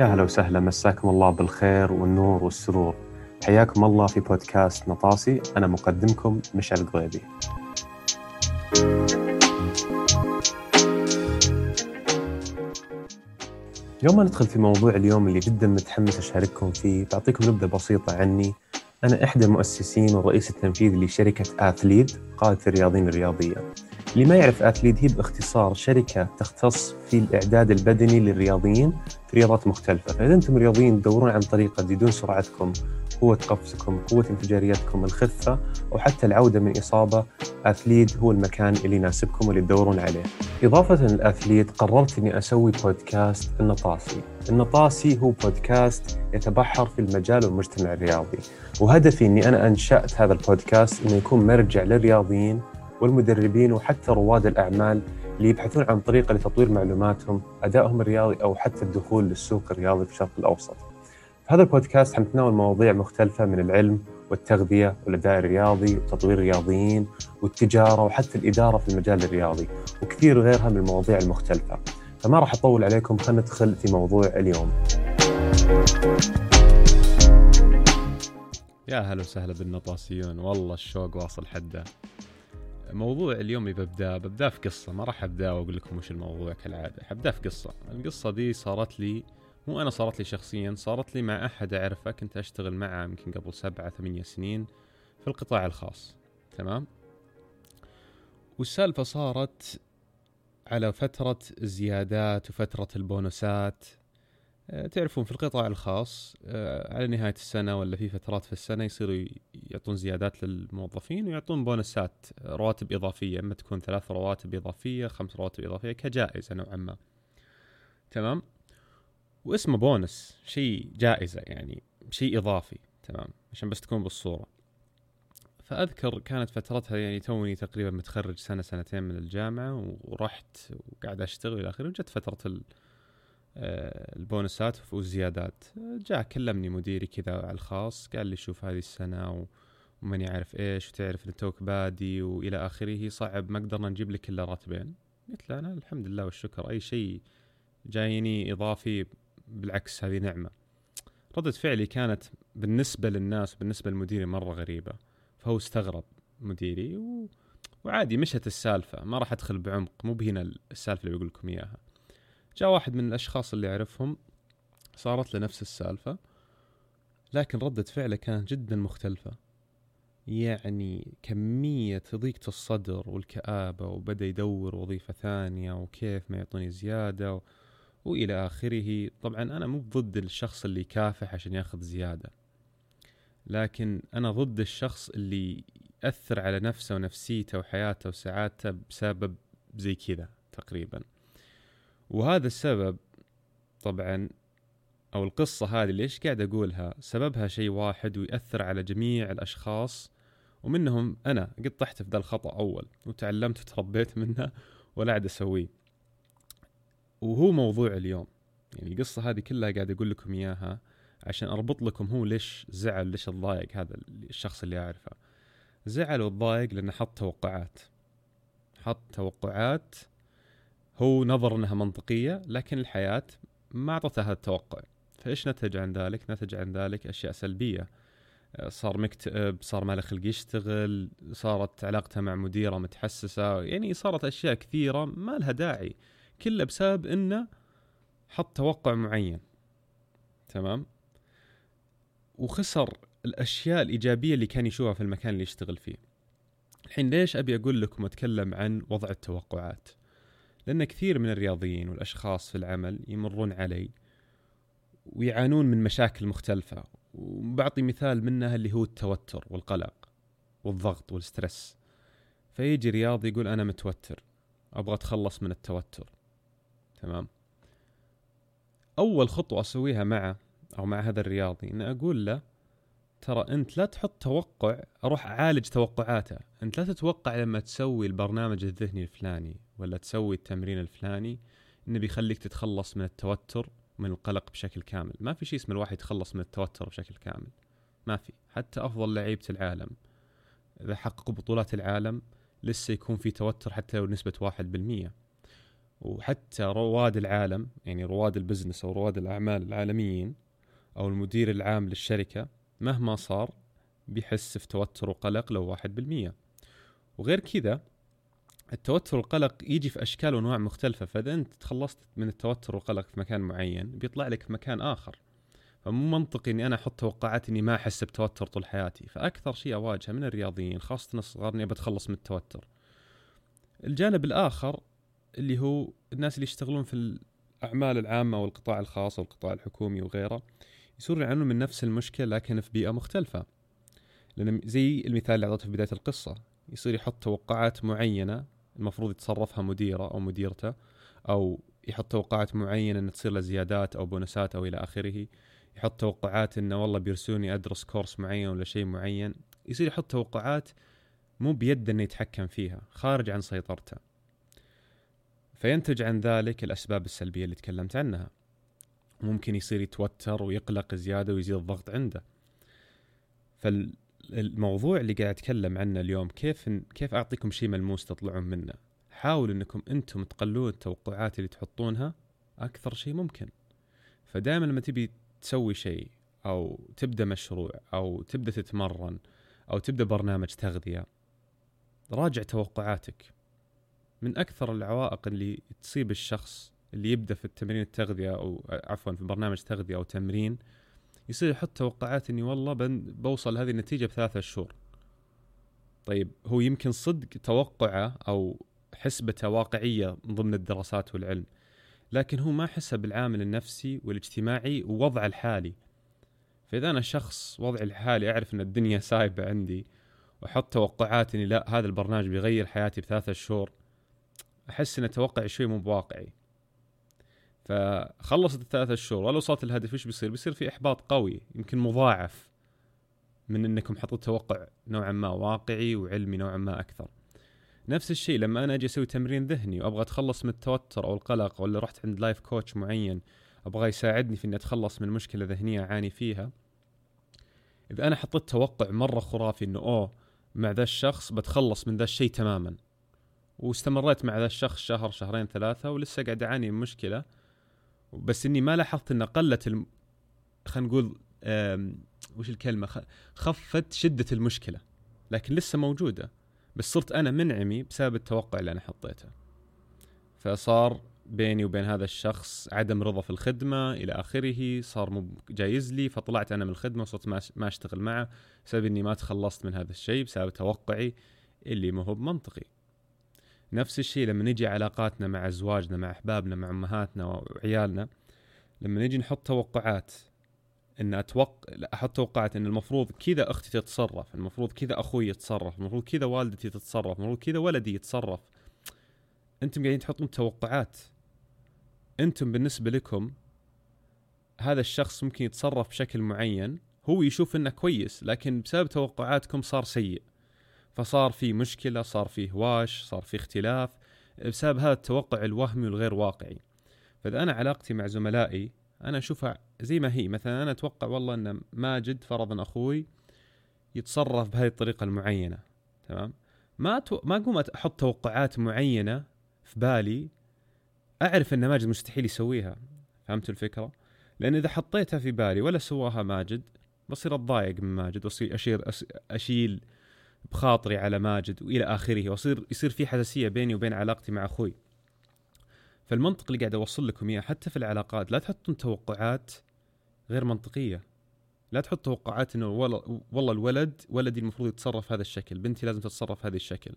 يا هلا وسهلا مساكم الله بالخير والنور والسرور. حياكم الله في بودكاست نطاسي أنا مقدمكم مشعل القضيبي يوم ما ندخل في موضوع اليوم اللي جدا متحمس أشارككم فيه بعطيكم نبذة بسيطة عني. أنا إحدى المؤسسين والرئيس التنفيذي لشركة آثليد قادة الرياضيين الرياضية. اللي ما يعرف اثليت هي باختصار شركة تختص في الإعداد البدني للرياضيين في رياضات مختلفة، فإذا أنتم رياضيين تدورون عن طريقة تزيدون سرعتكم، قوة قفزكم، قوة انفجاريتكم، الخفة أو حتى العودة من إصابة، اثليت هو المكان اللي يناسبكم واللي تدورون عليه. إضافة للاثليت قررت إني أسوي بودكاست النطاسي. النطاسي هو بودكاست يتبحر في المجال والمجتمع الرياضي، وهدفي إني أنا أنشأت هذا البودكاست إنه يكون مرجع للرياضيين والمدربين وحتى رواد الأعمال اللي يبحثون عن طريقة لتطوير معلوماتهم أدائهم الرياضي أو حتى الدخول للسوق الرياضي في الشرق الأوسط. في هذا البودكاست حنتناول مواضيع مختلفة من العلم والتغذية والأداء الرياضي وتطوير الرياضيين والتجارة وحتى الإدارة في المجال الرياضي وكثير غيرها من المواضيع المختلفة. فما راح أطول عليكم خلينا ندخل في موضوع اليوم. يا هلا وسهلا بالنطاسيون. والله الشوق واصل حدة. موضوع اليوم ببدأ ببدأ في قصة. ما راح أبدأ وأقول لكم وش الموضوع كالعادة. حبدأ في قصة. القصة دي صارت لي مو أنا صارت لي شخصيا صارت لي مع أحد أعرفه كنت أشتغل معه يمكن قبل سبعة ثمانية سنين في القطاع الخاص. تمام؟ والسالفة صارت على فترة الزيادات وفترة البونusات آه، تعرفون في القطاع الخاص آه، على نهاية السنة ولا في فترات في السنة يصيروا يعطون زيادات للموظفين ويعطون بونسات آه، رواتب إضافية. إما تكون ثلاث رواتب إضافية خمس رواتب إضافية كجائزة نوعا ما. تمام؟ واسمه بونس شيء جائزة يعني شيء إضافي. تمام؟ عشان بس تكون بالصورة. فأذكر كانت فترتها يعني توني تقريبا متخرج سنة سنتين من الجامعة ورحت وقاعد أشتغل إلى آخره وجت فترة ال آه، البونسات والزيادات جاء كلمني مديري كذا على الخاص قال لي شوف هذه السنة وماني عارف إيش وتعرف إن توك بادي وإلى آخره صعب ما قدرنا نجيب لك إلا راتبين. قلت له أنا الحمد لله والشكر أي شيء جايني إضافي بالعكس هذه نعمة. ردة فعلي كانت بالنسبة للناس وبالنسبة لمديري مرة غريبة فهو استغرب مديري و... وعادي مشت السالفة ما راح أدخل بعمق مو بهنا السالفة اللي بقول لكم إياها. جاء واحد من الأشخاص اللي أعرفهم صارت له نفس السالفة لكن ردة فعله كانت جدا مختلفة. يعني كمية ضيقة الصدر والكآبة وبدأ يدور وظيفة ثانية وكيف ما يعطوني زيادة و... وإلى آخره. طبعا أنا مو ضد الشخص اللي يكافح عشان ياخذ زيادة لكن أنا ضد الشخص اللي يأثر على نفسه ونفسيته وحياته وسعادته بسبب زي كذا تقريبا. وهذا السبب طبعا أو القصة هذه ليش قاعد أقولها؟ سببها شيء واحد ويأثر على جميع الأشخاص ومنهم أنا. قد طحت في ذا الخطأ أول وتعلمت وتربيت منه ولا عاد أسويه. وهو موضوع اليوم. يعني القصة هذه كلها قاعد أقول لكم إياها عشان أربط لكم هو ليش زعل ليش تضايق هذا الشخص اللي أعرفه. زعل وتضايق لأنه حط توقعات. حط توقعات هو نظر انها منطقية لكن الحياة ما اعطته هذا التوقع. فإيش نتج عن ذلك؟ نتج عن ذلك أشياء سلبية. آه، صار مكتئب صار ما له خلق يشتغل صارت علاقته مع مديرة متحسسة يعني صارت أشياء كثيرة ما لها داعي كله بسبب إنه حط توقع معين. تمام؟ وخسر الأشياء الإيجابية اللي كان يشوفها في المكان اللي يشتغل فيه. الحين ليش أبي أقول لكم وأتكلم عن وضع التوقعات؟ لأن كثير من الرياضيين والأشخاص في العمل يمرون علي ويعانون من مشاكل مختلفة. وبعطي مثال منها اللي هو التوتر والقلق والضغط والسترس فيجي رياضي يقول أنا متوتر أبغى أتخلص من التوتر. تمام؟ أول خطوة أسويها معه أو مع هذا الرياضي إن أقول له ترى أنت لا تحط توقع أروح أعالج توقعاته. أنت لا تتوقع لما تسوي البرنامج الذهني الفلاني ولا تسوي التمرين الفلاني إنه بيخليك تتخلص من التوتر من القلق بشكل كامل. ما في شيء اسمه الواحد يتخلص من التوتر بشكل كامل. ما في. حتى أفضل لعيبة العالم. إذا حققوا بطولات العالم لسه يكون في توتر حتى لو نسبة واحد بالمية. وحتى رواد العالم يعني رواد ال business أو رواد الأعمال العالميين أو المدير العام للشركة مهما صار بيحس في توتر وقلق لو واحد بالمية. وغير كذا التوتر والقلق يجي في أشكال وأنواع مختلفة فإذا أنت تخلصت من التوتر والقلق في مكان معين بيطلع لك في مكان آخر. فمو منطقي إني أنا أحط توقعات إني ما أحس بتوتر طول حياتي. فأكثر شيء أواجهه من الرياضيين خاصة الصغار إني بتخلص من التوتر. الجانب الآخر اللي هو الناس اللي يشتغلون في الأعمال العامة والقطاع الخاص والقطاع الحكومي وغيره يصيروا يعانون من نفس المشكلة لكن في بيئة مختلفة. لأن زي المثال اللي أعطيته في بداية القصة يصير يحط توقعات معينة المفروض يتصرفها مديرة أو مديرته أو يحط توقعات معينة إن تصير له زيادات أو بونسات أو إلى آخره يحط توقعات إنه والله بيرسوني أدرس كورس معين ولا شيء معين. يصير يحط توقعات مو بيد إنه يتحكم فيها خارج عن سيطرته. فينتج عن ذلك الأسباب السلبية اللي تكلمت عنها. ممكن يصير يتوتر ويقلق زيادة ويزيد الضغط عنده. فالموضوع اللي قاعد أتكلم عنه اليوم كيف كيف أعطيكم شيء ملموس تطلعون منه؟ حاولوا إنكم أنتم تقللون التوقعات اللي تحطونها أكثر شيء ممكن. فدائما لما تبي تسوي شيء أو تبدأ مشروع أو تبدأ تتمرن أو تبدأ برنامج تغذية راجع توقعاتك. من أكثر العوائق اللي تصيب الشخص اللي يبدأ في التمرين التغذية أو عفوا في برنامج تغذية أو تمرين يصير يحط توقعات إني والله بوصل هذه النتيجة بثلاثة شهور. طيب هو يمكن صدق توقعه أو حسبته واقعية ضمن الدراسات والعلم لكن هو ما حسب العامل النفسي والاجتماعي ووضعه الحالي. فإذا أنا شخص وضعي الحالي أعرف إن الدنيا سايبة عندي وأحط توقعات إني لا هذا البرنامج بيغير حياتي بثلاثة شهور أحس إن توقعي شوي مو بواقعي. فخلصت الثلاثة شهور ولا وصلت الهدف إيش بيصير؟ بيصير في إحباط قوي يمكن مضاعف من إنكم حطيت توقع نوعا ما واقعي وعلمي نوعا ما أكثر. نفس الشيء لما أنا أجي أسوي تمرين ذهني وأبغى أتخلص من التوتر أو القلق ولا رحت عند life coach معين أبغى يساعدني في إني أتخلص من مشكلة ذهنية أعاني فيها اذا أنا حطيت توقع مرة خرافي إنه أوه مع ذا الشخص بتخلص من ذا الشيء تماما واستمريت مع ذا الشخص شهر شهرين ثلاثة ولسه قاعد أعاني من مشكلة بس إني ما لاحظت إن قلت الم... خلينا نقول وش الكلمة؟ خفت شدة المشكلة لكن لسه موجودة بس صرت أنا منعمي بسبب التوقع اللي أنا حطيته. فصار بيني وبين هذا الشخص عدم رضا في الخدمة إلى آخره صار مو جايز لي فطلعت أنا من الخدمة وصرت ما أشتغل معه بسبب إني ما تخلصت من هذا الشيء بسبب توقعي اللي ما هو بمنطقي. نفس الشيء لما نجي علاقاتنا مع أزواجنا مع أحبابنا مع أمهاتنا وعيالنا لما نجي نحط توقعات إن أتوقع أحط توقعات إن المفروض كذا أختي تتصرف المفروض كذا أخوي يتصرف المفروض كذا والدتي تتصرف المفروض كذا ولدي يتصرف. أنتم قاعدين تحطون توقعات. أنتم بالنسبة لكم هذا الشخص ممكن يتصرف بشكل معين هو يشوف إنه كويس لكن بسبب توقعاتكم صار سيء. فصار في مشكلة صار في هواش صار في اختلاف بسبب هذا التوقع الوهمي والغير واقعي. فإذا أنا علاقتي مع زملائي أنا أشوفها زي ما هي. مثلا أنا أتوقع والله إن ماجد فرضا أخوي يتصرف بهذه الطريقة المعينة تمام؟ ما تو... ما أقوم أحط توقعات معينة في بالي أعرف إن ماجد مستحيل يسويها. فهمت الفكرة؟ لأن إذا حطيتها في بالي ولا سواها ماجد بصير أتضايق من ماجد وأصير أشير أشيل بخاطري على ماجد وإلى آخره واصير يصير في حساسية بيني وبين علاقتي مع أخوي. فالمنطق اللي قاعد أوصل لكم إياه حتى في العلاقات لا تحطون توقعات غير منطقية. لا تحط توقعات إنه والله الولد ولدي المفروض يتصرف هذا الشكل بنتي لازم تتصرف هذا الشكل.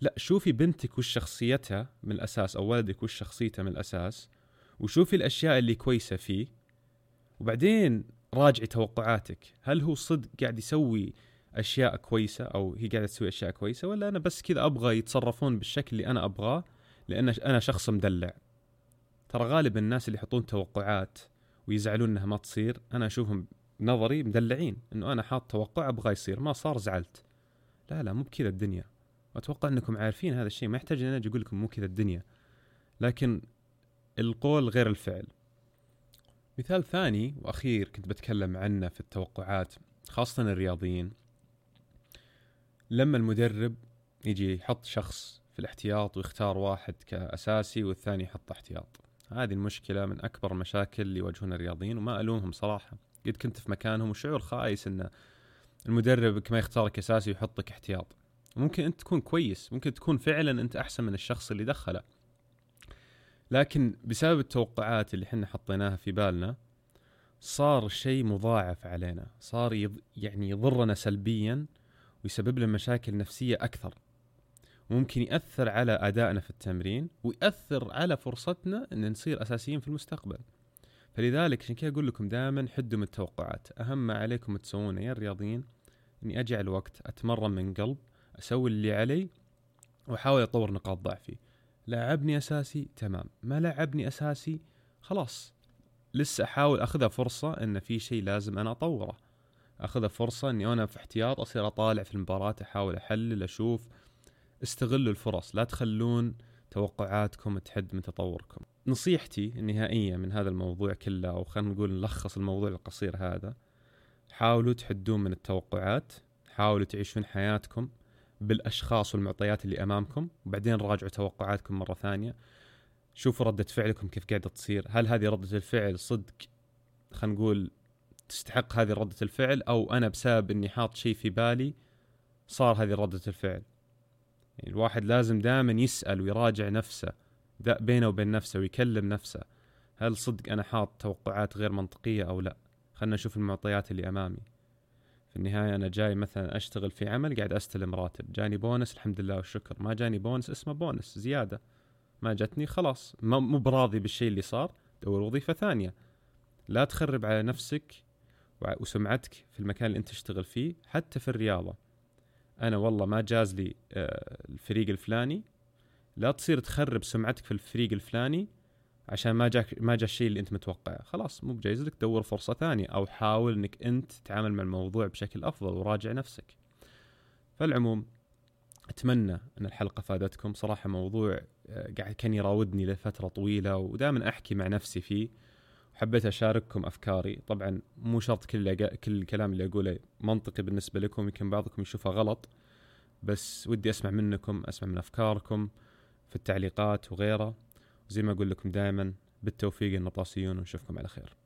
لا شوفي بنتك وش شخصيتها من الأساس أو ولدك وش شخصيته من الأساس وشوفي الأشياء اللي كويسة فيه وبعدين راجعي توقعاتك. هل هو صدق قاعد يسوي أشياء كويسة أو هي قاعدة تسوي أشياء كويسة ولا أنا بس كذا أبغى يتصرفون بالشكل اللي أنا أبغاه؟ لأن أنا شخص مدلع. ترى غالبا الناس اللي يحطون توقعات ويزعلون إنها ما تصير أنا أشوفهم نظري مدلعين إنه أنا حاط توقع أبغى يصير ما صار زعلت. لا لا مو بكذا الدنيا. واتوقع إنكم عارفين هذا الشيء ما يحتاج إن أجي أقول لكم مو كذا الدنيا. لكن القول غير الفعل. مثال ثاني وأخير كنت بتكلم عنه في التوقعات خاصة الرياضيين. لما المدرب يجي يحط شخص في الاحتياط ويختار واحد كأساسي والثاني يحط احتياط. هذه المشكلة من أكبر المشاكل اللي يواجهون الرياضيين وما ألومهم صراحة. قد كنت في مكانهم وشعور خايس إن المدرب ما يختارك اساسي ويحطك احتياط. ممكن أنت تكون كويس ممكن تكون فعلا أنت أحسن من الشخص اللي دخله. لكن بسبب التوقعات اللي إحنا حطيناها في بالنا صار الشيء مضاعف علينا. صار يض... يعني يضرنا سلبيا ويسبب لنا مشاكل نفسية أكثر. ممكن يأثر على أدائنا في التمرين ويأثر على فرصتنا أن نصير أساسيين في المستقبل. فلذلك عشان كذا أقول لكم دائما حدوا من التوقعات. أهم ما عليكم تسوونه يا الرياضيين أني أجعل وقت أتمرن من قلب أسوي اللي علي وأحاول أطور نقاط ضعفي. لعبني أساسي تمام. ما لعبني أساسي خلاص. لسه أحاول أخذها فرصة إن في شيء لازم أنا أطوره. اخذها فرصة إني أنا في احتياط أصير أطالع في المباراة أحاول أحلل أشوف استغلوا الفرص لا تخلون توقعاتكم تحد من تطوركم. نصيحتي النهائية من هذا الموضوع كله أو خلينا نقول نلخص الموضوع القصير هذا حاولوا تحدون من التوقعات حاولوا تعيشون حياتكم بالأشخاص والمعطيات اللي أمامكم وبعدين راجعوا توقعاتكم مرة ثانية. شوفوا ردة فعلكم كيف قاعدة تصير. هل هذه ردة الفعل صدق؟ خلينا نقول تستحق هذه ردة الفعل أو أنا بسبب إني حاط شيء في بالي صار هذه ردة الفعل. يعني الواحد لازم دائما يسأل ويراجع نفسه بينه وبين نفسه ويكلم نفسه هل صدق أنا حاط توقعات غير منطقية أو لا؟ خلنا نشوف المعطيات اللي أمامي. في النهاية أنا جاي مثلا أشتغل في عمل قاعد أستلم راتب. جاني بونس الحمد لله والشكر. ما جاني بونس اسمه بونس زيادة. ما جتني خلاص. مو براضي بالشيء اللي صار دور وظيفة ثانية. لا تخرب على نفسك وسمعتك في المكان اللي انت تشتغل فيه حتى في الرياضة. أنا والله ما جاز لي آه، الفريق الفلاني. لا تصير تخرب سمعتك في الفريق الفلاني عشان ما جاك ما جاء الشيء اللي انت متوقعه. خلاص مو بجايز لك دور فرصة ثانية أو حاول إنك انت تتعامل مع الموضوع بشكل أفضل وراجع نفسك. فالعموم أتمنى إن الحلقة فادتكم. صراحة موضوع آه، قاعد كان يراودني لفترة طويلة ودائما أحكي مع نفسي فيه. حبيت أشارككم أفكاري. طبعا مو شرط كل كل الكلام اللي أقوله منطقي بالنسبة لكم يمكن بعضكم يشوفه غلط بس ودي أسمع منكم أسمع من أفكاركم في التعليقات وغيره. وزي ما أقول لكم دائما بالتوفيق النطاسيون ونشوفكم على خير.